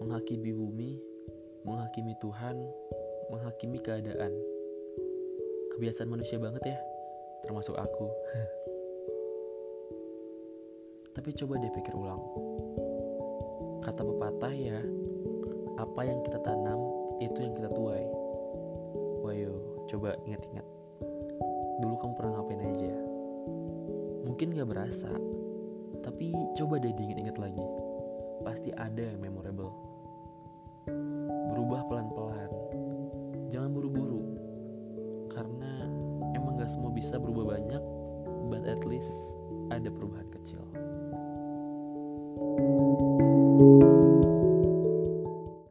menghakimi bumi, menghakimi Tuhan, menghakimi keadaan. Kebiasaan manusia banget ya, termasuk aku. Tapi coba deh pikir ulang. Kata pepatah ya, apa yang kita tanam itu yang kita tuai. Wayo, coba ingat-ingat. Dulu kamu pernah ngapain aja? Mungkin gak berasa, tapi coba deh diingat-ingat lagi ada yang memorable. Berubah pelan-pelan, jangan buru-buru, karena emang gak semua bisa berubah banyak, but at least ada perubahan kecil. thank you